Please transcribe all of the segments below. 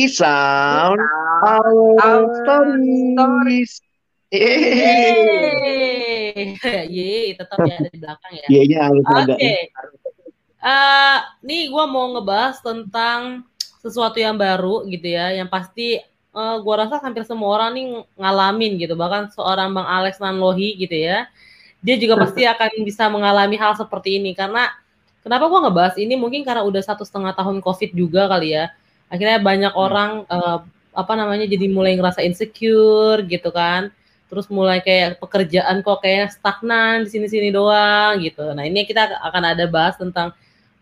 resound our stories. Yeay, Yeay, tetap ya ada di belakang ya. Iya, harus Oke. ada. Eh, nih gue mau ngebahas tentang sesuatu yang baru gitu ya, yang pasti eh, gua rasa hampir semua orang nih ngalamin gitu, bahkan seorang Bang Alex Nanlohi gitu ya, dia juga pasti akan bisa mengalami hal seperti ini karena kenapa gua ngebahas ini mungkin karena udah satu setengah tahun COVID juga kali ya, akhirnya banyak orang eh, apa namanya jadi mulai ngerasa insecure gitu kan, terus mulai kayak pekerjaan kok kayak stagnan di sini-sini doang gitu. Nah ini kita akan ada bahas tentang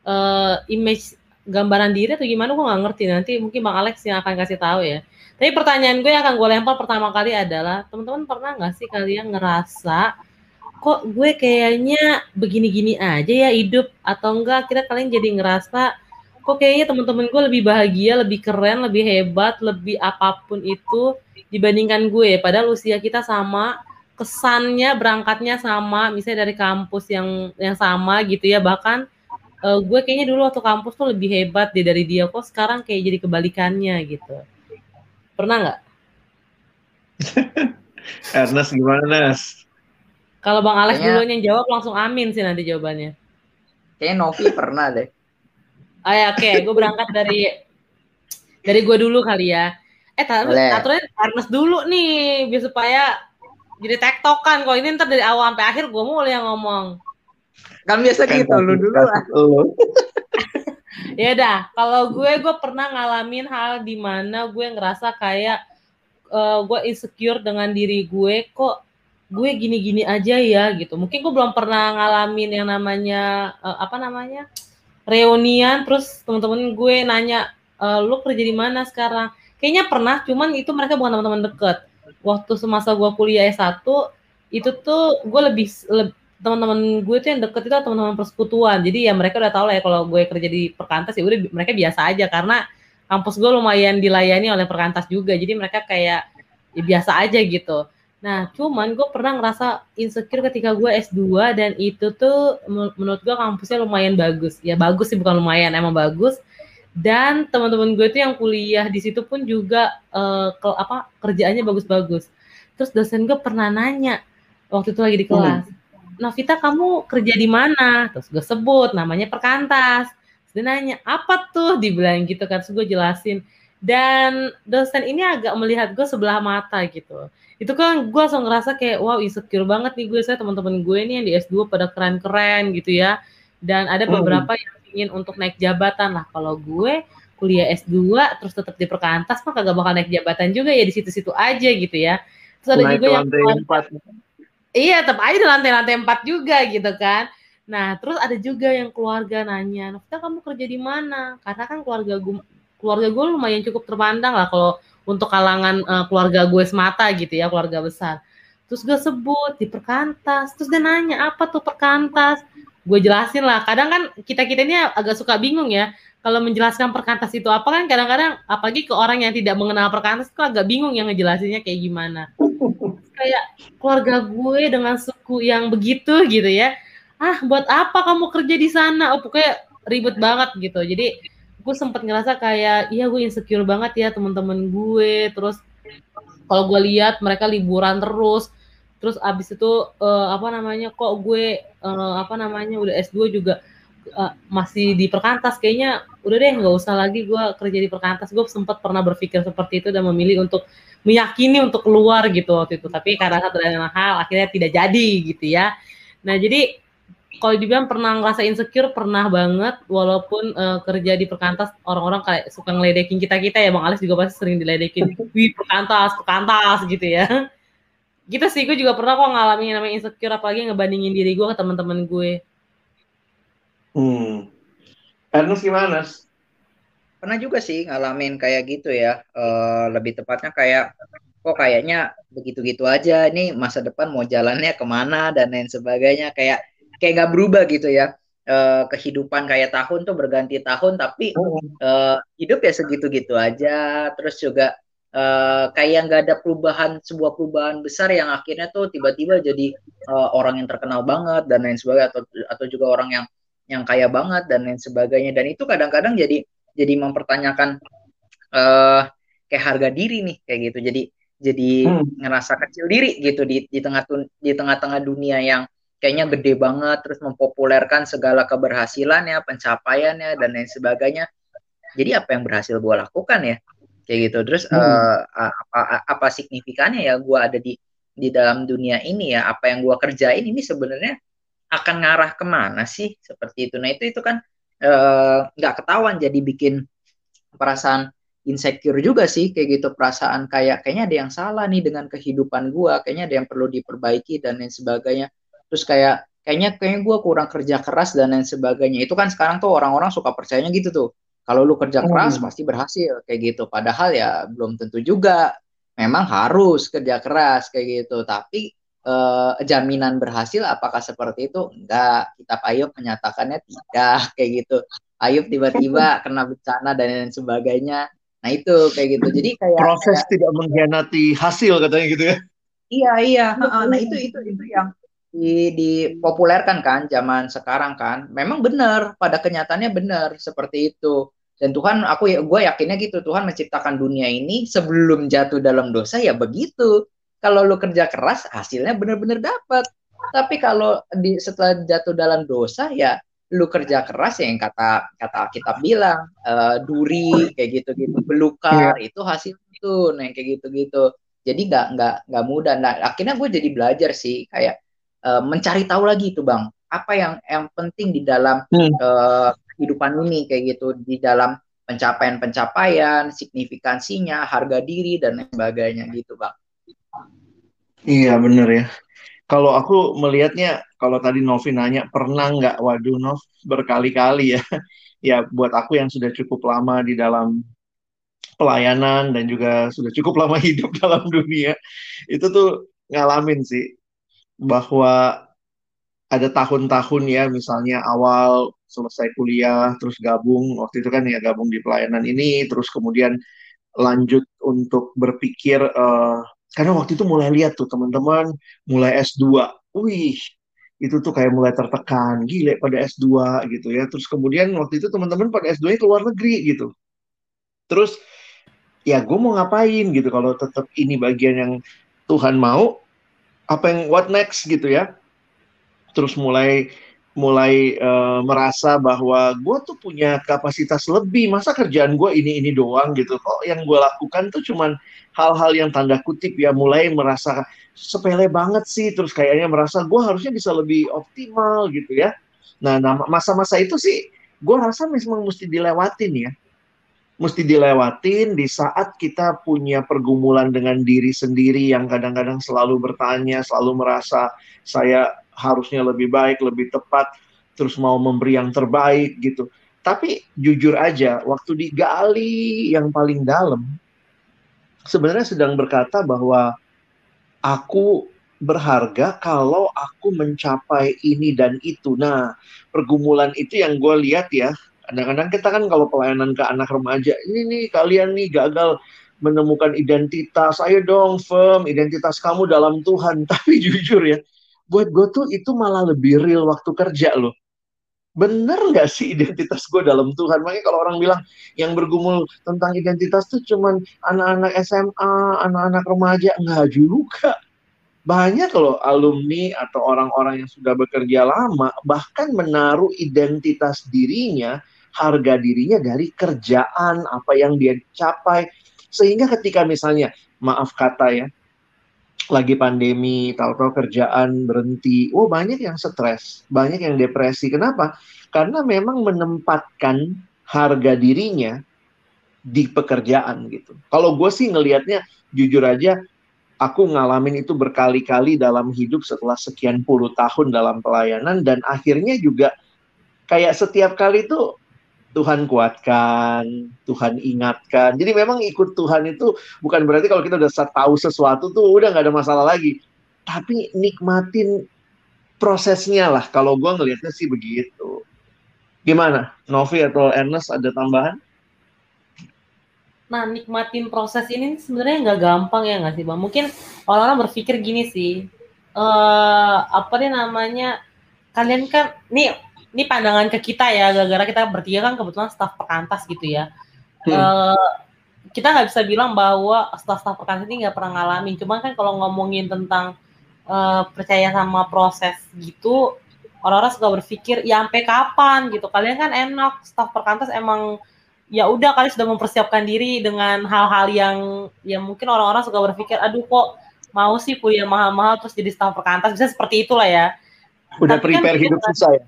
eh, image gambaran diri atau gimana gue nggak ngerti nanti mungkin bang Alex yang akan kasih tahu ya. Tapi pertanyaan gue yang akan gue lempar pertama kali adalah teman-teman pernah nggak sih kalian ngerasa kok gue kayaknya begini-gini aja ya hidup atau enggak kira kalian jadi ngerasa kok kayaknya teman-teman gue lebih bahagia, lebih keren, lebih hebat, lebih apa pun itu dibandingkan gue. Padahal usia kita sama, kesannya berangkatnya sama, misalnya dari kampus yang yang sama gitu ya. Bahkan eh, gue kayaknya dulu waktu kampus tuh lebih hebat deh dari dia. Kok sekarang kayak jadi kebalikannya gitu. Pernah nggak? Ernest gimana, Nas? Kalau Bang Alex duluan yang jawab langsung amin sih nanti jawabannya. Kayaknya Novi pernah deh. Ah ya, oke, gue berangkat dari dari gue dulu kali ya. Eh, Boleh. aturannya Ernest dulu nih, biar supaya jadi tektokan. Kalau ini ntar dari awal sampai akhir gue mulai yang ngomong. Kan biasa gitu lu dulu lah. Ya dah, kalau gue gue pernah ngalamin hal di mana gue ngerasa kayak eh, gue insecure dengan diri gue kok gue gini-gini aja ya gitu. Mungkin gue belum pernah ngalamin yang namanya eh, apa namanya reunian terus teman-teman gue nanya "Eh, lu kerja di mana sekarang? Kayaknya pernah, cuman itu mereka bukan teman-teman deket. Waktu semasa gue kuliah S1 itu tuh gue lebih, leb- teman-teman gue tuh yang deket itu teman-teman persekutuan. Jadi ya mereka udah tahu lah ya kalau gue kerja di perkantas ya udah mereka biasa aja karena kampus gue lumayan dilayani oleh perkantas juga. Jadi mereka kayak ya biasa aja gitu. Nah, cuman gue pernah ngerasa insecure ketika gue S2 dan itu tuh men- menurut gue kampusnya lumayan bagus. Ya bagus sih bukan lumayan, emang bagus. Dan teman-teman gue tuh yang kuliah di situ pun juga eh, ke, apa kerjaannya bagus-bagus. Terus dosen gue pernah nanya waktu itu lagi di kelas, Novita kamu kerja di mana? Terus gue sebut namanya perkantas. Terus dia nanya apa tuh? Dibilang gitu kan, terus gue jelasin. Dan dosen ini agak melihat gue sebelah mata gitu. Itu kan gue langsung ngerasa kayak wow insecure banget nih gue saya teman-teman gue nih yang di S2 pada keren-keren gitu ya. Dan ada Hmm. beberapa yang ingin untuk naik jabatan lah. Kalau gue kuliah S2 terus tetap di perkantas mah kagak bakal naik jabatan juga ya di situ-situ aja gitu ya. Terus ada Naik juga yang. Iya, tetap aja di lantai-lantai empat juga gitu kan. Nah, terus ada juga yang keluarga nanya, Novita kamu kerja di mana? Karena kan keluarga gue, keluarga gue lumayan cukup terpandang lah kalau untuk kalangan eh, keluarga gue semata gitu ya, keluarga besar. Terus gue sebut di perkantas, terus dia nanya apa tuh perkantas? Gue jelasin lah. Kadang kan kita kita ini agak suka bingung ya. Kalau menjelaskan perkantas itu apa kan kadang-kadang apalagi ke orang yang tidak mengenal perkantas itu agak bingung yang ngejelasinnya kayak gimana. Kayak keluarga gue dengan suku yang begitu gitu ya. Ah, buat apa kamu kerja di sana? Oh, pokoknya ribet banget gitu. Jadi gue sempat ngerasa kayak iya gue insecure banget ya teman-teman gue. Terus kalau gue lihat mereka liburan terus. Terus abis itu eh, apa namanya kok gue eh, apa namanya udah S2 juga eh, masih di perkantas kayaknya udah deh nggak usah lagi gue kerja di perkantas. Gue sempat pernah berpikir seperti itu dan memilih untuk meyakini untuk keluar gitu waktu itu. Tapi karena satu dan hal akhirnya tidak jadi gitu ya. Nah jadi kalau dibilang pernah ngerasa insecure pernah banget walaupun eh, kerja di perkantas orang-orang kayak suka ngeledekin kita kita ya bang Alex juga pasti sering diledekin wih perkantas perkantas gitu ya gitu sih gue juga pernah kok ngalamin namanya insecure apalagi ngebandingin diri gue ke teman-teman gue Hmm. Ernest gimana? Pernah juga sih ngalamin kayak gitu ya. Eh, lebih tepatnya kayak kok kayaknya begitu-gitu aja. Ini masa depan mau jalannya ke mana dan lain sebagainya. Kayak kayak nggak berubah gitu ya. Eh, kehidupan kayak tahun tuh berganti tahun tapi eh, hidup ya segitu-gitu aja. Terus juga eh, kayak nggak ada perubahan sebuah perubahan besar yang akhirnya tuh tiba-tiba jadi eh, orang yang terkenal banget dan lain sebagainya atau atau juga orang yang yang kaya banget dan lain sebagainya dan itu kadang-kadang jadi jadi mempertanyakan uh, kayak harga diri nih kayak gitu jadi jadi Hmm. ngerasa kecil diri gitu di di tengah di tengah-tengah dunia yang kayaknya gede banget terus mempopulerkan segala keberhasilannya pencapaiannya dan lain sebagainya. Jadi apa yang berhasil gue lakukan ya? Kayak gitu. Terus Hmm. uh, apa apa signifikannya ya gue ada di di dalam dunia ini ya? Apa yang gue kerjain ini sebenarnya akan ngarah ke mana sih? Seperti itu. Nah itu itu kan eh, nggak ketahuan jadi bikin perasaan insecure juga sih. Kayak gitu perasaan kayak kayaknya ada yang salah nih dengan kehidupan gua kayaknya ada yang perlu diperbaiki dan lain sebagainya terus kayak kayaknya kayaknya gua kurang kerja keras dan lain sebagainya. Itu kan sekarang tuh orang-orang suka percayanya gitu tuh. Kalau lu kerja keras Hmm. pasti berhasil kayak gitu. Padahal ya belum tentu juga. Memang harus kerja keras kayak gitu. Tapi eh, jaminan berhasil apakah seperti itu? Enggak. Kita Ayub menyatakannya tidak kayak gitu. Ayub tiba-tiba kena bencana dan lain sebagainya. Nah itu kayak gitu. Jadi kayak Proses kayak tidak mengkhianati hasil katanya gitu ya. iya iya. Nah itu itu itu yang di dipopulerkan kan zaman sekarang kan. Memang benar pada kenyataannya benar seperti itu. Dan Tuhan aku ya gue yakinnya gitu Tuhan menciptakan dunia ini sebelum jatuh dalam dosa ya begitu. Kalau lu kerja keras hasilnya benar-benar dapat. Tapi kalau di setelah jatuh dalam dosa ya lu kerja keras ya yang kata kata Alkitab bilang eh, duri kayak gitu-gitu belukar itu hasil itu nah yang kayak gitu-gitu. Jadi nggak nggak nggak mudah. Nah akhirnya gue jadi belajar sih kayak eh, mencari tahu lagi tuh bang apa yang yang penting di dalam Hmm. eh, kehidupan ini kayak gitu di dalam pencapaian-pencapaian signifikansinya harga diri dan lain sebagainya gitu bang Iya bener ya. Kalau aku melihatnya, kalau tadi Novi nanya, pernah nggak? Waduh, Nov, berkali-kali ya. Ya, buat aku yang sudah cukup lama di dalam pelayanan dan juga sudah cukup lama hidup dalam dunia, itu tuh ngalamin sih bahwa ada tahun-tahun ya, misalnya awal selesai kuliah, terus gabung, waktu itu kan ya gabung di pelayanan ini, terus kemudian lanjut untuk berpikir, eh, karena waktu itu mulai lihat tuh teman-teman mulai S2, wih, itu tuh kayak mulai tertekan, gile pada S2 gitu ya, terus kemudian waktu itu teman-teman pada S2 nya ke luar negeri gitu, terus ya gue mau ngapain gitu kalau tetap ini bagian yang Tuhan mau apa yang what next gitu ya. Terus mulai mulai eh, merasa bahwa gue tuh punya kapasitas lebih. Masa kerjaan gue ini ini doang gitu. Kok yang gue lakukan tuh cuman hal-hal yang tanda kutip ya. Mulai merasa sepele banget sih. Terus kayaknya merasa gue harusnya bisa lebih optimal gitu ya. Nah, masa-masa itu sih gue rasa memang mesti dilewatin ya mesti dilewatin di saat kita punya pergumulan dengan diri sendiri yang kadang-kadang selalu bertanya, selalu merasa saya harusnya lebih baik, lebih tepat, terus mau memberi yang terbaik gitu. Tapi jujur aja, waktu digali yang paling dalam, sebenarnya sedang berkata bahwa aku berharga kalau aku mencapai ini dan itu. Nah, pergumulan itu yang gue lihat ya, kadang-kadang kita kan kalau pelayanan ke anak remaja, ini nih kalian nih gagal menemukan identitas, ayo dong firm, identitas kamu dalam Tuhan. Tapi jujur ya, buat gue tuh itu malah lebih real waktu kerja loh. Bener nggak sih identitas gue dalam Tuhan? Makanya kalau orang bilang yang bergumul tentang identitas tuh cuman anak-anak SMA, anak-anak remaja, nggak juga. Banyak loh alumni atau orang-orang yang sudah bekerja lama bahkan menaruh identitas dirinya, harga dirinya dari kerjaan apa yang dia capai. Sehingga ketika misalnya, maaf kata ya, lagi pandemi, tahu-tahu kerjaan berhenti, oh banyak yang stres, banyak yang depresi. Kenapa? Karena memang menempatkan harga dirinya di pekerjaan gitu. Kalau gue sih ngelihatnya jujur aja, aku ngalamin itu berkali-kali dalam hidup setelah sekian puluh tahun dalam pelayanan dan akhirnya juga kayak setiap kali itu Tuhan kuatkan, Tuhan ingatkan. Jadi memang ikut Tuhan itu bukan berarti kalau kita udah tahu sesuatu tuh udah nggak ada masalah lagi. Tapi nikmatin prosesnya lah. Kalau gue ngelihatnya sih begitu. Gimana? Novi atau Ernest ada tambahan? Nah, nikmatin proses ini sebenarnya nggak gampang ya nggak sih, Bang? Mungkin orang-orang berpikir gini sih, eh apa nih namanya, kalian kan, nih, ini pandangan ke kita ya, gara-gara kita bertiga kan kebetulan staf perkantas gitu ya. Hmm. Eh, kita nggak bisa bilang bahwa staff-staff perkantas ini nggak pernah ngalamin. Cuman kan kalau ngomongin tentang uh, percaya sama proses gitu, orang-orang suka berpikir ya sampai kapan gitu. Kalian kan enak, staff perkantas emang ya udah kalian sudah mempersiapkan diri dengan hal-hal yang ya mungkin orang-orang suka berpikir aduh kok mau sih kuliah mahal-mahal terus jadi staff perkantas bisa seperti itulah ya. Udah Tapi kan prepare kan, hidup susah ya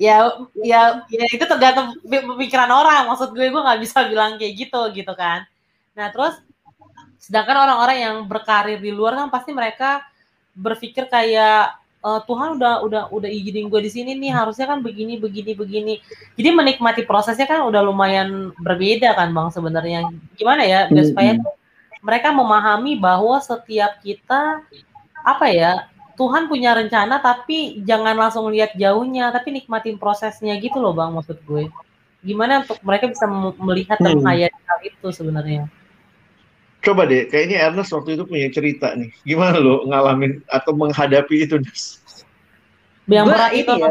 ya ya ya itu tergantung pemikiran orang. Maksud gue gue nggak bisa bilang kayak gitu gitu kan. Nah terus sedangkan orang-orang yang berkarir di luar kan pasti mereka berpikir kayak e, Tuhan udah udah udah izinin gue di sini nih. Harusnya kan begini begini begini. Jadi menikmati prosesnya kan udah lumayan berbeda kan bang sebenarnya. Gimana ya biar supaya mereka memahami bahwa setiap kita apa ya Tuhan punya rencana tapi jangan langsung lihat jauhnya tapi nikmatin prosesnya gitu loh bang maksud gue. Gimana untuk mereka bisa melihat dan hmm. hal itu sebenarnya? Coba deh kayaknya Ernest waktu itu punya cerita nih. Gimana lo ngalamin atau menghadapi itu Nes? Yang berat itu ya,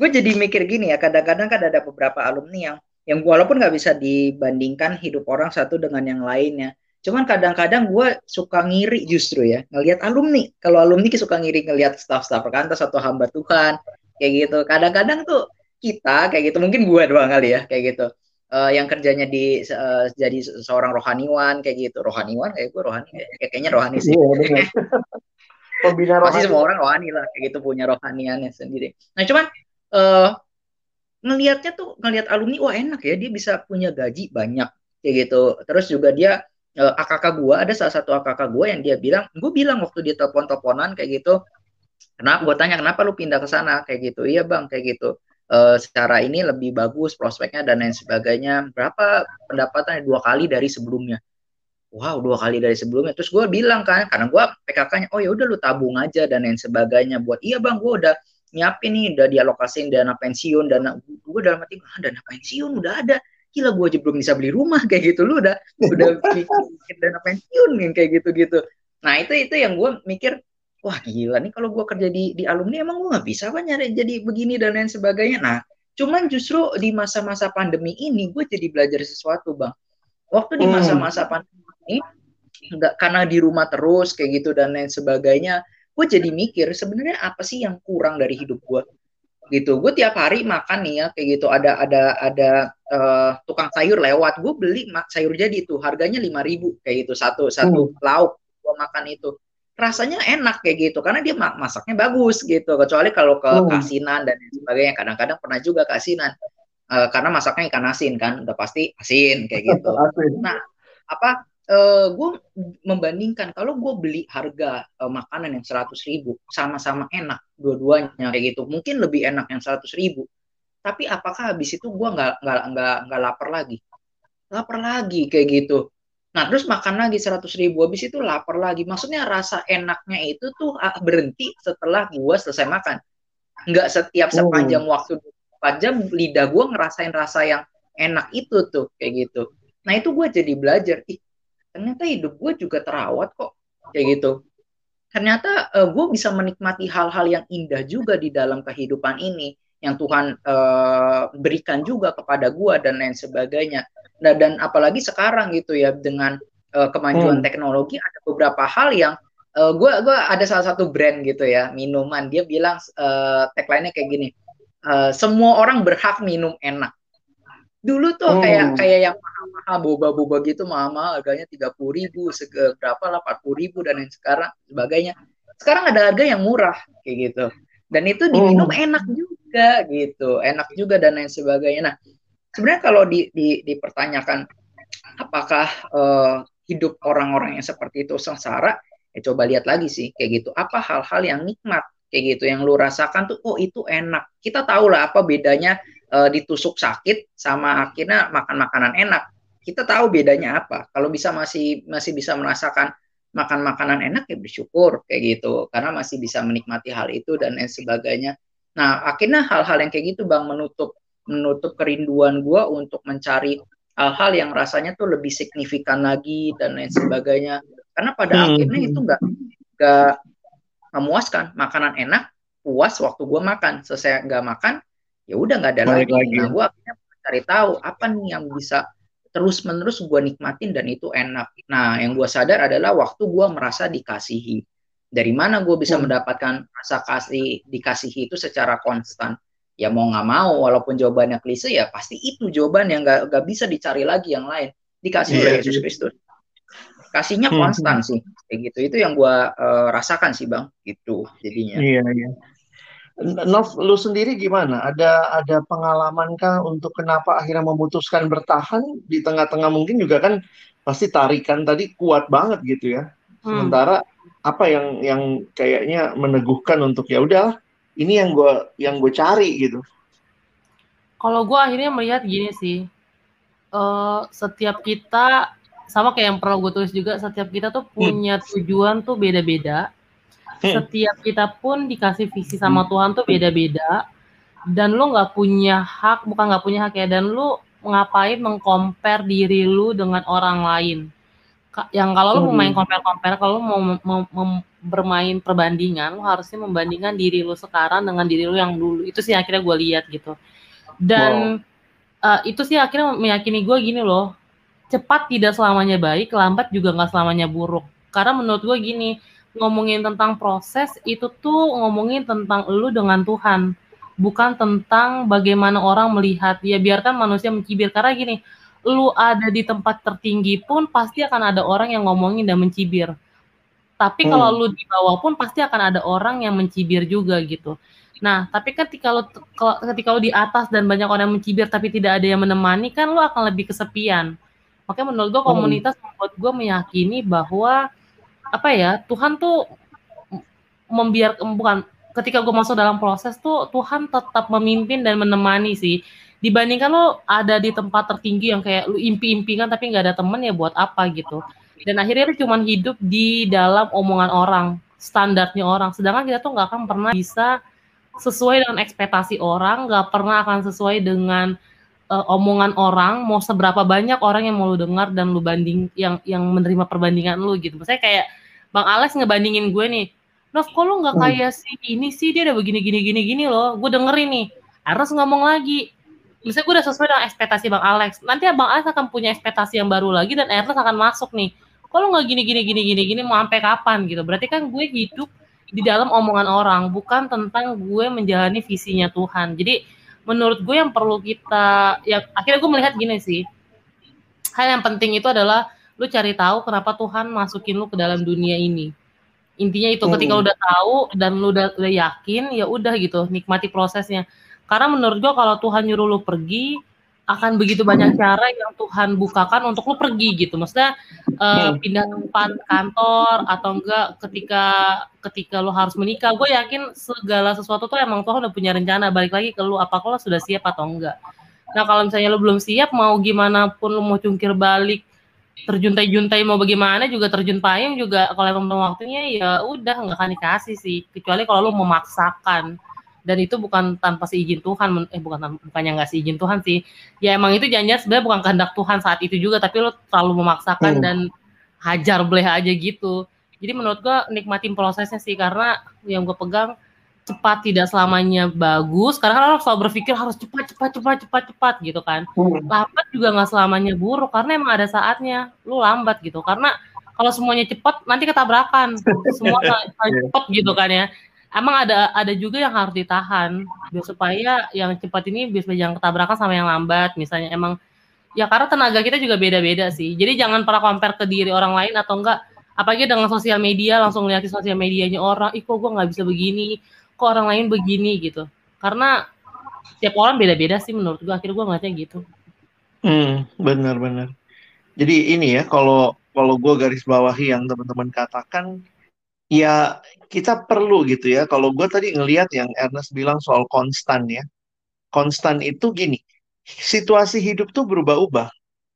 gue jadi mikir gini ya kadang-kadang kan ada beberapa alumni yang yang walaupun nggak bisa dibandingkan hidup orang satu dengan yang lainnya Cuman kadang-kadang gue suka ngiri justru ya ngelihat alumni. Kalau alumni suka ngiri ngelihat staff-staff perkantas atau hamba Tuhan kayak gitu. Kadang-kadang tuh kita kayak gitu mungkin gue doang kali ya kayak gitu. Uh, yang kerjanya di uh, jadi seorang rohaniwan kayak gitu. Rohaniwan kayak gue rohani kayak, kayaknya rohani sih. Iya, Pembina rohani. Pasti semua orang rohani lah kayak gitu punya rohaniannya sendiri. Nah cuman uh, ngelihatnya tuh ngelihat alumni wah enak ya dia bisa punya gaji banyak kayak gitu. Terus juga dia uh, eh, AKK gue ada salah satu AKK gue yang dia bilang gue bilang waktu dia telepon teleponan kayak gitu kenapa? Gue tanya kenapa lu pindah ke sana? Kayak gitu iya bang kayak gitu. Uh, secara ini lebih bagus prospeknya dan lain sebagainya. Berapa pendapatan dua kali dari sebelumnya. Wow dua kali dari sebelumnya. Terus gue bilang kan karena gue PKK-nya oh ya udah lu tabung aja dan lain sebagainya buat iya bang gue udah nyiapin nih udah dialokasin dana pensiun dana gue dalam hati ah, dana pensiun udah ada gila gue aja belum bisa beli rumah kayak gitu. Lu udah udah mikir dana pensiun nih kayak gitu gitu nah itu itu yang gue mikir wah gila nih kalau gue kerja di di alumni emang gue nggak bisa apa nyari jadi begini dan lain sebagainya? Nah cuman justru di masa-masa pandemi ini gue jadi belajar sesuatu bang. Waktu di hmm. masa-masa pandemi ini nggak karena di rumah terus kayak gitu dan lain sebagainya gue jadi mikir sebenarnya apa sih yang kurang dari hidup gue gitu. Gue tiap hari makan nih ya kayak gitu. Ada ada ada uh, tukang sayur lewat. Gue beli sayur jadi itu harganya lima ribu kayak gitu. Satu satu hmm. lauk gue makan itu. Rasanya enak kayak gitu karena dia masaknya bagus gitu. Kecuali kalau ke hmm. kasinan dan sebagainya. Kadang-kadang pernah juga kasinan uh, karena masaknya ikan asin kan udah pasti asin kayak gitu. Nah apa uh, eh, gue membandingkan kalau gue beli harga uh, makanan yang seratus ribu sama-sama enak dua-duanya kayak gitu. Mungkin lebih enak yang seratus ribu tapi apakah habis itu gue nggak nggak nggak nggak lapar lagi? Lapar lagi kayak gitu. Nah terus makan lagi seratus ribu habis itu lapar lagi. Maksudnya rasa enaknya itu tuh ah, berhenti setelah gue selesai makan. Nggak setiap sepanjang oh. waktu empat jam lidah gue ngerasain rasa yang enak itu tuh kayak gitu. Nah itu gue jadi belajar ih ternyata hidup gue juga terawat kok. Kayak gitu. Ternyata uh, gue bisa menikmati hal-hal yang indah juga di dalam kehidupan ini yang Tuhan uh, berikan juga kepada gue dan lain sebagainya nah, dan apalagi sekarang gitu ya dengan uh, kemajuan hmm. teknologi ada beberapa hal yang uh, gue gua ada salah satu brand gitu ya minuman dia bilang uh, tagline-nya kayak gini uh, semua orang berhak minum enak dulu tuh hmm. kayak kayak yang mahal-mahal boba-boba gitu mahal-mahal harganya tiga puluh ribu berapa lah empat puluh ribu dan yang sekarang sebagainya sekarang ada harga yang murah kayak gitu dan itu diminum hmm. enak juga gitu. Enak juga dan lain sebagainya. Nah sebenarnya kalau di, di, dipertanyakan apakah uh, hidup orang-orang yang seperti itu sengsara? Ya coba lihat lagi sih kayak gitu. Apa hal-hal yang nikmat kayak gitu yang lu rasakan tuh oh itu enak. Kita tahu lah apa bedanya uh, ditusuk sakit sama akhirnya makan makanan enak. Kita tahu bedanya apa. Kalau bisa masih masih bisa merasakan makan makanan enak ya bersyukur kayak gitu. Karena masih bisa menikmati hal itu dan lain sebagainya nah akhirnya hal-hal yang kayak gitu bang menutup menutup kerinduan gue untuk mencari hal-hal yang rasanya tuh lebih signifikan lagi dan lain sebagainya karena pada hmm. akhirnya itu enggak enggak memuaskan makanan enak puas waktu gue makan selesai nggak makan ya udah nggak ada lagi. lagi. Nah, gue akhirnya cari tahu apa nih yang bisa terus menerus gue nikmatin dan itu enak. Nah, yang gue sadar adalah waktu gue merasa dikasihi. Dari mana gue bisa hmm. mendapatkan rasa kasih dikasihi itu secara konstan? Ya mau nggak mau, walaupun jawabannya klise ya pasti itu jawaban yang nggak nggak bisa dicari lagi yang lain. Dikasih yeah, oleh Yesus yeah. Kristus. Kasihnya hmm, konstan hmm. sih, kayak gitu. Itu yang gue uh, rasakan sih bang, gitu jadinya. Iya yeah, iya. Yeah. Nov, lu sendiri gimana? Ada ada pengalaman kah untuk kenapa akhirnya memutuskan bertahan di tengah-tengah mungkin juga kan pasti tarikan tadi kuat banget gitu ya. Hmm. Sementara apa yang yang kayaknya meneguhkan untuk ya udah ini yang gue yang gue cari gitu. Kalau gue akhirnya melihat gini sih, uh, setiap kita sama kayak yang pernah gue tulis juga, setiap kita tuh punya hmm. tujuan tuh beda-beda Hmm. setiap kita pun dikasih visi sama Tuhan tuh beda-beda dan lu nggak punya hak bukan nggak punya hak ya dan lu ngapain mengcompare diri lu dengan orang lain yang kalau lu mau main hmm. compare-compare kalau lu mau, mau, mau bermain perbandingan lu harusnya membandingkan diri lu sekarang dengan diri lu yang dulu. Itu sih akhirnya gue lihat gitu. Dan wow. uh, itu sih akhirnya meyakini gue gini loh. Cepat tidak selamanya baik lambat juga nggak selamanya buruk. Karena menurut gue gini ngomongin tentang proses itu tuh ngomongin tentang lu dengan Tuhan. Bukan tentang bagaimana orang melihat. Ya biarkan manusia mencibir. Karena gini lu ada di tempat tertinggi pun pasti akan ada orang yang ngomongin dan mencibir tapi hmm. kalau lu di bawah pun pasti akan ada orang yang mencibir juga gitu nah tapi ketika lu ketika lu di atas dan banyak orang yang mencibir tapi tidak ada yang menemani kan lu akan lebih kesepian makanya menurut gua hmm. komunitas hmm. membuat gua meyakini bahwa apa ya Tuhan tuh membiar bukan ketika gue masuk dalam proses tuh Tuhan tetap memimpin dan menemani sih dibandingkan lo ada di tempat tertinggi yang kayak lu impi-impikan tapi nggak ada temen ya buat apa gitu dan akhirnya lu cuma hidup di dalam omongan orang standarnya orang sedangkan kita tuh nggak akan pernah bisa sesuai dengan ekspektasi orang nggak pernah akan sesuai dengan uh, omongan orang mau seberapa banyak orang yang mau lu dengar dan lu banding yang yang menerima perbandingan lu gitu saya kayak Bang Alex ngebandingin gue nih, Nov kok lu nggak hmm. kayak si ini sih dia udah begini gini gini gini loh, gue dengerin nih. Harus ngomong lagi. Misalnya gue udah sesuai dengan ekspektasi Bang Alex. Nanti Bang Alex akan punya ekspektasi yang baru lagi dan Ernest akan masuk nih. Kalau nggak gini gini gini gini gini mau sampai kapan gitu? Berarti kan gue hidup di dalam omongan orang, bukan tentang gue menjalani visinya Tuhan. Jadi menurut gue yang perlu kita, ya akhirnya gue melihat gini sih. Hal yang penting itu adalah lu cari tahu kenapa Tuhan masukin lu ke dalam dunia ini intinya itu ketika lu udah tahu dan lu udah, udah yakin ya udah gitu nikmati prosesnya karena menurut gua kalau Tuhan nyuruh lu pergi akan begitu banyak cara yang Tuhan bukakan untuk lu pergi gitu. Maksudnya uh, pindah tempat kantor atau enggak ketika ketika lu harus menikah. Gue yakin segala sesuatu tuh emang Tuhan udah punya rencana. Balik lagi ke lu apa kalau sudah siap atau enggak. Nah kalau misalnya lu belum siap mau gimana pun lu mau cungkir balik terjuntai-juntai mau bagaimana juga terjun payung juga kalau emang waktunya ya udah nggak akan dikasih sih kecuali kalau lu memaksakan dan itu bukan tanpa seizin Tuhan eh bukan bukannya nggak seizin Tuhan sih. Ya emang itu janjian sebenarnya bukan kehendak Tuhan saat itu juga tapi lo terlalu memaksakan hmm. dan hajar bleh aja gitu. Jadi menurut gua nikmatin prosesnya sih karena yang gue pegang cepat tidak selamanya bagus. Karena kan orang selalu berpikir harus cepat cepat cepat cepat cepat gitu kan. Hmm. lambat juga nggak selamanya buruk karena emang ada saatnya lu lambat gitu. Karena kalau semuanya cepat nanti ketabrakan. Semua cepat gitu kan ya emang ada ada juga yang harus ditahan. Biar supaya yang cepat ini bisa jangan ketabrakan sama yang lambat misalnya. Emang ya karena tenaga kita juga beda-beda sih. Jadi jangan pernah compare ke diri orang lain atau enggak. Apalagi dengan sosial media langsung lihat sosial medianya orang ih kok gue nggak bisa begini? Kok orang lain begini? Gitu. Karena tiap orang beda-beda sih menurut gua. Akhirnya gua ngeliatnya gitu. Hmm benar-benar jadi ini ya kalau kalau gua garis bawahi yang teman-teman katakan ya kita perlu gitu ya. Kalau gua tadi ngelihat yang Ernest bilang soal konstan ya. Konstan itu gini situasi hidup tuh berubah-ubah.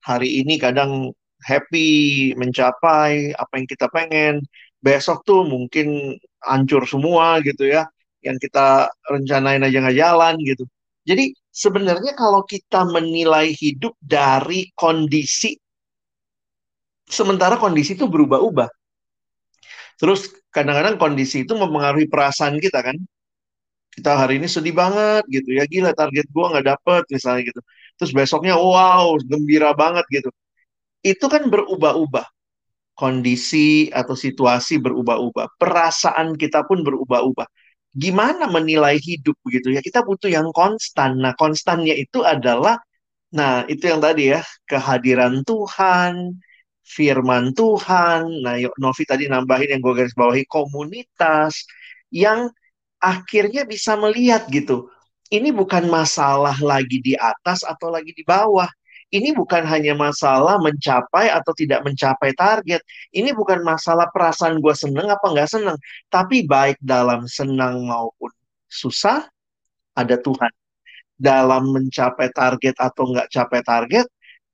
Hari ini kadang happy mencapai apa yang kita pengen. Besok tuh mungkin hancur semua gitu ya. Yang kita rencanain aja nggak jalan gitu. Jadi sebenarnya kalau kita menilai hidup dari kondisi, sementara kondisi itu berubah-ubah. Terus kadang-kadang kondisi itu mempengaruhi perasaan kita kan. Kita hari ini sedih banget gitu ya, gila target gua nggak dapet misalnya gitu. terus besoknya wow gembira banget gitu. Itu kan berubah-ubah. Kondisi atau situasi berubah-ubah, perasaan kita pun berubah-ubah. Gimana menilai hidup begitu ya? Kita butuh yang konstan. Nah, konstannya itu adalah nah, itu yang tadi ya, kehadiran Tuhan, firman Tuhan. Nah, Novi tadi nambahin yang gue garis bawahi komunitas yang akhirnya bisa melihat gitu. Ini bukan masalah lagi di atas atau lagi di bawah ini bukan hanya masalah mencapai atau tidak mencapai target. Ini bukan masalah perasaan gue seneng apa nggak seneng. Tapi baik dalam senang maupun susah, ada Tuhan. Dalam mencapai target atau nggak capai target,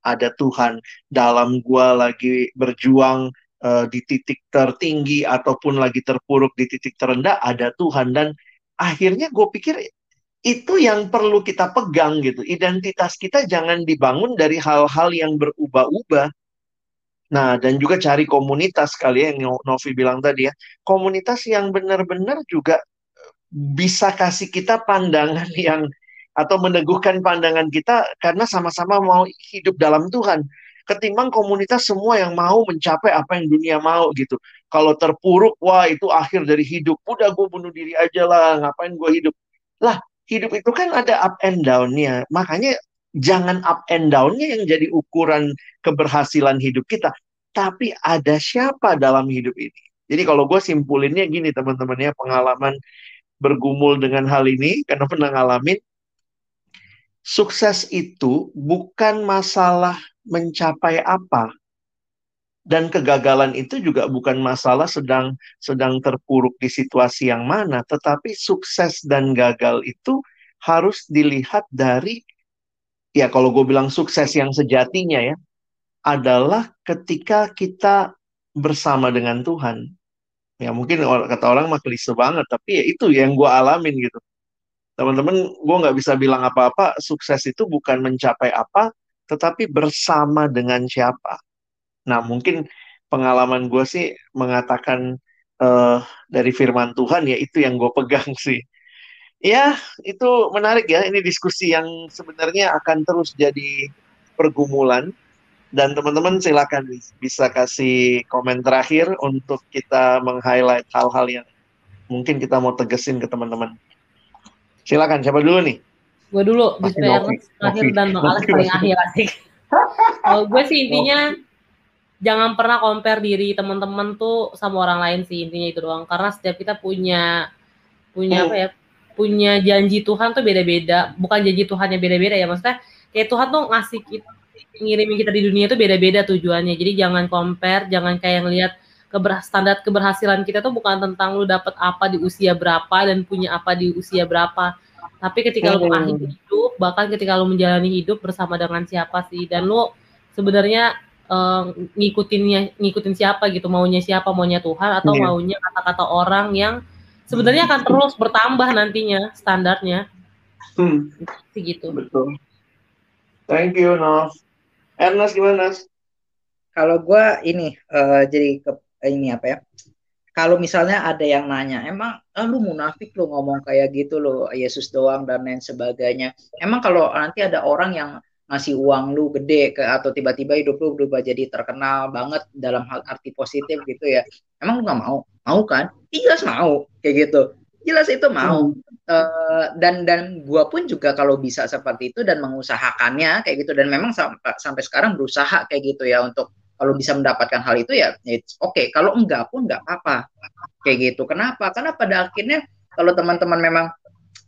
ada Tuhan. Dalam gue lagi berjuang uh, di titik tertinggi ataupun lagi terpuruk di titik terendah, ada Tuhan. Dan akhirnya gue pikir itu yang perlu kita pegang gitu. Identitas kita jangan dibangun dari hal-hal yang berubah-ubah. Nah, dan juga cari komunitas kali ya yang Novi bilang tadi ya. Komunitas yang benar-benar juga bisa kasih kita pandangan yang atau meneguhkan pandangan kita karena sama-sama mau hidup dalam Tuhan. Ketimbang komunitas semua yang mau mencapai apa yang dunia mau gitu. Kalau terpuruk, wah itu akhir dari hidup. Udah gue bunuh diri aja lah, ngapain gue hidup. Lah, hidup itu kan ada up and down-nya. Makanya jangan up and down-nya yang jadi ukuran keberhasilan hidup kita. Tapi ada siapa dalam hidup ini? Jadi kalau gue simpulinnya gini teman-teman ya, pengalaman bergumul dengan hal ini, karena pernah ngalamin, sukses itu bukan masalah mencapai apa, dan kegagalan itu juga bukan masalah sedang sedang terpuruk di situasi yang mana, tetapi sukses dan gagal itu harus dilihat dari ya kalau gue bilang sukses yang sejatinya ya adalah ketika kita bersama dengan Tuhan. Ya mungkin kata orang mah banget, tapi ya itu yang gue alamin gitu. Teman-teman, gue nggak bisa bilang apa-apa. Sukses itu bukan mencapai apa, tetapi bersama dengan siapa Nah, mungkin pengalaman gue sih mengatakan uh, dari firman Tuhan ya itu yang gue pegang sih. Ya, itu menarik ya. Ini diskusi yang sebenarnya akan terus jadi pergumulan. Dan teman-teman silakan bisa kasih komen terakhir untuk kita meng-highlight hal-hal yang mungkin kita mau tegesin ke teman-teman. Silakan, siapa dulu nih? Gue dulu, bisa terakhir dan Bang Alex paling akhir asik. Kalau gue sih intinya jangan pernah compare diri teman-teman tuh sama orang lain sih intinya itu doang. Karena setiap kita punya punya apa ya punya janji Tuhan tuh beda-beda. Bukan janji Tuhannya beda-beda ya maksudnya kayak Tuhan tuh ngasih kita ngirimin kita di dunia itu beda-beda tujuannya. Jadi jangan compare jangan kayak ngelihat keber standar keberhasilan kita tuh bukan tentang lu dapat apa di usia berapa dan punya apa di usia berapa. Tapi ketika lu mengakhiri hidup bahkan ketika lu menjalani hidup bersama dengan siapa sih dan lu sebenarnya uh, ngikutinnya ngikutin siapa gitu maunya siapa maunya Tuhan atau yeah. maunya kata-kata orang yang sebenarnya akan terus bertambah nantinya standarnya. Hmm. gitu betul. Thank you Nov. Ernest gimana kalau gue ini uh, jadi ke ini apa ya kalau misalnya ada yang nanya, emang ah, lu munafik lu ngomong kayak gitu lo Yesus doang dan lain sebagainya. Emang kalau nanti ada orang yang ngasih uang lu gede ke atau tiba-tiba hidup lu berubah jadi terkenal banget dalam hal arti positif gitu ya emang lu nggak mau? Mau kan? Jelas mau kayak gitu. Jelas itu mau. Hmm. uh, dan dan gua pun juga kalau bisa seperti itu dan mengusahakannya kayak gitu. Dan memang sampai sampai sekarang berusaha kayak gitu ya untuk kalau bisa mendapatkan hal itu ya oke okay. kalau enggak pun enggak apa-apa. Kayak gitu. Kenapa? Karena pada akhirnya kalau teman-teman memang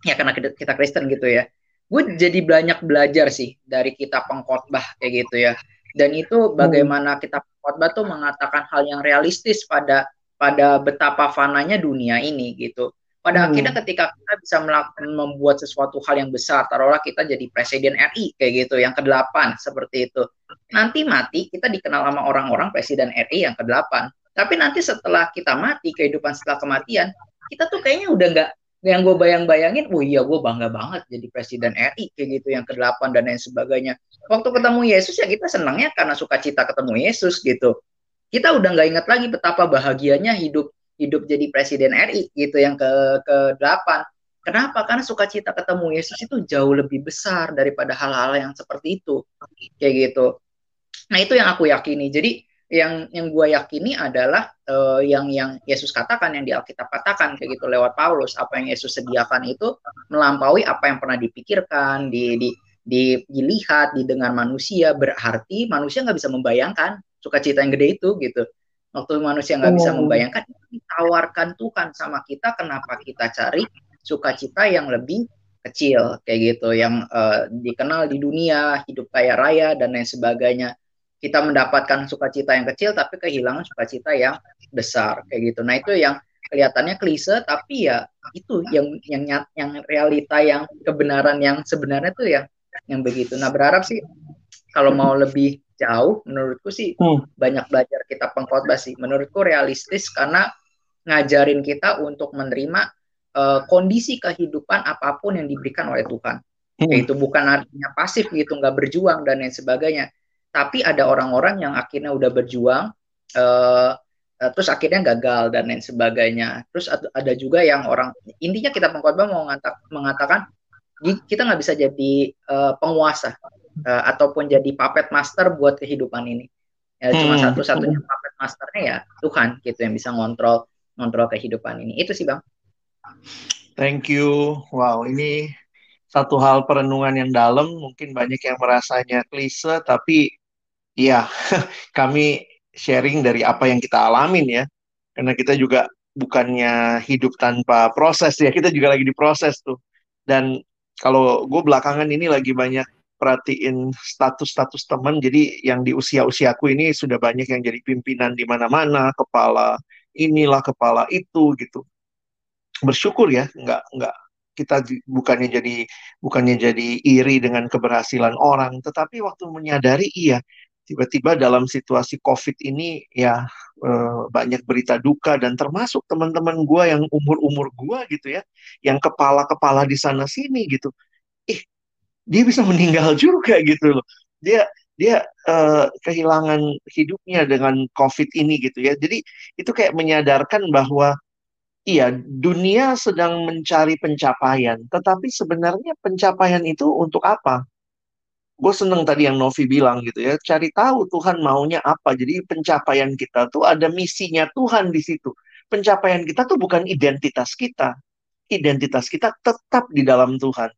ya karena kita Kristen gitu ya gue jadi banyak belajar sih dari kita pengkhotbah kayak gitu ya. Dan itu bagaimana kita pengkhotbah tuh mengatakan hal yang realistis pada pada betapa fananya dunia ini gitu. Pada hmm. akhirnya ketika kita bisa melakukan membuat sesuatu hal yang besar taruhlah kita jadi presiden RI kayak gitu yang ke-8 seperti itu nanti mati kita dikenal sama orang-orang presiden RI yang ke-8 tapi nanti setelah kita mati kehidupan setelah kematian kita tuh kayaknya udah nggak yang gue bayang-bayangin, oh iya gue bangga banget jadi presiden RI kayak gitu yang ke-8 dan lain sebagainya. Waktu ketemu Yesus ya kita senangnya karena suka cita ketemu Yesus gitu. Kita udah nggak ingat lagi betapa bahagianya hidup hidup jadi presiden RI gitu yang ke ke-8. Kenapa? Karena sukacita ketemu Yesus itu jauh lebih besar daripada hal-hal yang seperti itu. Kayak gitu. Nah, itu yang aku yakini. Jadi yang yang gue yakini adalah uh, yang yang Yesus katakan yang di Alkitab katakan kayak gitu lewat Paulus apa yang Yesus sediakan itu melampaui apa yang pernah dipikirkan di di di dilihat didengar manusia berarti manusia nggak bisa membayangkan sukacita yang gede itu gitu waktu manusia nggak bisa oh. membayangkan ditawarkan Tuhan sama kita kenapa kita cari sukacita yang lebih kecil kayak gitu yang uh, dikenal di dunia hidup kaya raya dan lain sebagainya kita mendapatkan sukacita yang kecil tapi kehilangan sukacita yang besar kayak gitu nah itu yang kelihatannya klise tapi ya itu yang yang yang realita yang kebenaran yang sebenarnya tuh yang yang begitu nah berharap sih kalau mau lebih jauh menurutku sih hmm. banyak belajar kita pengkhotbah sih menurutku realistis karena ngajarin kita untuk menerima uh, kondisi kehidupan apa pun yang diberikan oleh Tuhan. Hmm. Yaitu bukan artinya pasif gitu, nggak berjuang dan lain sebagainya. Tapi ada orang-orang yang akhirnya udah berjuang, uh, terus akhirnya gagal dan lain sebagainya. Terus ada juga yang orang intinya kita pengkhotbah mau mengatakan kita nggak bisa jadi uh, penguasa uh, ataupun jadi puppet master buat kehidupan ini. Ya, cuma hmm. satu-satunya puppet masternya ya Tuhan gitu yang bisa ngontrol ngontrol kehidupan ini. Itu sih bang. Thank you. Wow, ini satu hal perenungan yang dalam. Mungkin banyak yang merasanya klise, tapi ya kami sharing dari apa yang kita alamin ya. Karena kita juga bukannya hidup tanpa proses ya, kita juga lagi diproses tuh. Dan kalau gue belakangan ini lagi banyak perhatiin status-status teman, jadi yang di usia-usiaku ini sudah banyak yang jadi pimpinan di mana-mana, kepala inilah, kepala itu gitu bersyukur ya nggak nggak kita bukannya jadi bukannya jadi iri dengan keberhasilan orang tetapi waktu menyadari iya tiba-tiba dalam situasi covid ini ya eh, banyak berita duka dan termasuk teman-teman gue yang umur-umur gue gitu ya yang kepala-kepala di sana sini gitu. Ih dia bisa meninggal juga gitu loh. Dia dia uh, kehilangan hidupnya dengan covid ini gitu ya. Jadi itu kayak menyadarkan bahwa Iya, dunia sedang mencari pencapaian, tetapi sebenarnya pencapaian itu untuk apa? Gue seneng tadi yang Novi bilang gitu ya, cari tahu Tuhan maunya apa. Jadi pencapaian kita tuh ada misinya Tuhan di situ. Pencapaian kita tuh bukan identitas kita. Identitas kita tetap di dalam Tuhan.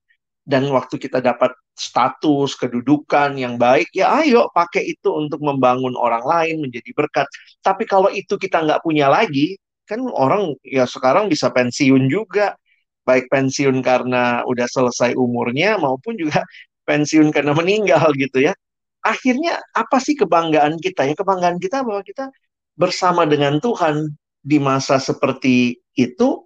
Dan waktu kita dapat status, kedudukan yang baik, ya ayo pakai itu untuk membangun orang lain, menjadi berkat. Tapi kalau itu kita nggak punya lagi, kan orang ya sekarang bisa pensiun juga baik pensiun karena udah selesai umurnya maupun juga pensiun karena meninggal gitu ya. Akhirnya apa sih kebanggaan kita ya? Kebanggaan kita bahwa kita bersama dengan Tuhan di masa seperti itu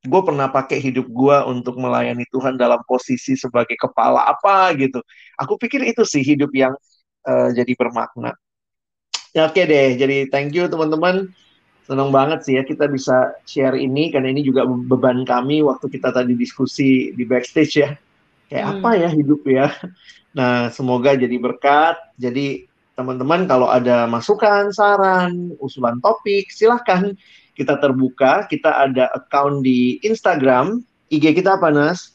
gue pernah pakai hidup gue untuk melayani Tuhan dalam posisi sebagai kepala apa gitu. Aku pikir itu sih hidup yang uh, jadi bermakna. Ya, oke deh. Jadi thank you teman-teman. Senang banget sih ya kita bisa share ini karena ini juga beban kami waktu kita tadi diskusi di backstage ya kayak hmm. apa ya hidup ya nah semoga jadi berkat jadi teman-teman kalau ada masukan saran usulan topik silahkan kita terbuka kita ada account di Instagram IG kita apa Nas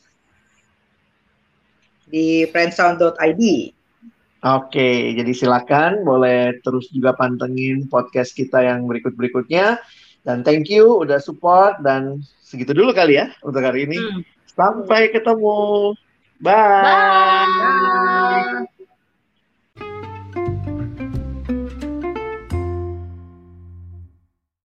di friendsound.id Oke, jadi silakan boleh terus juga pantengin podcast kita yang berikut-berikutnya. Dan thank you udah support dan segitu dulu kali ya untuk hari ini. Hmm. Sampai ketemu. Bye. Bye. Bye.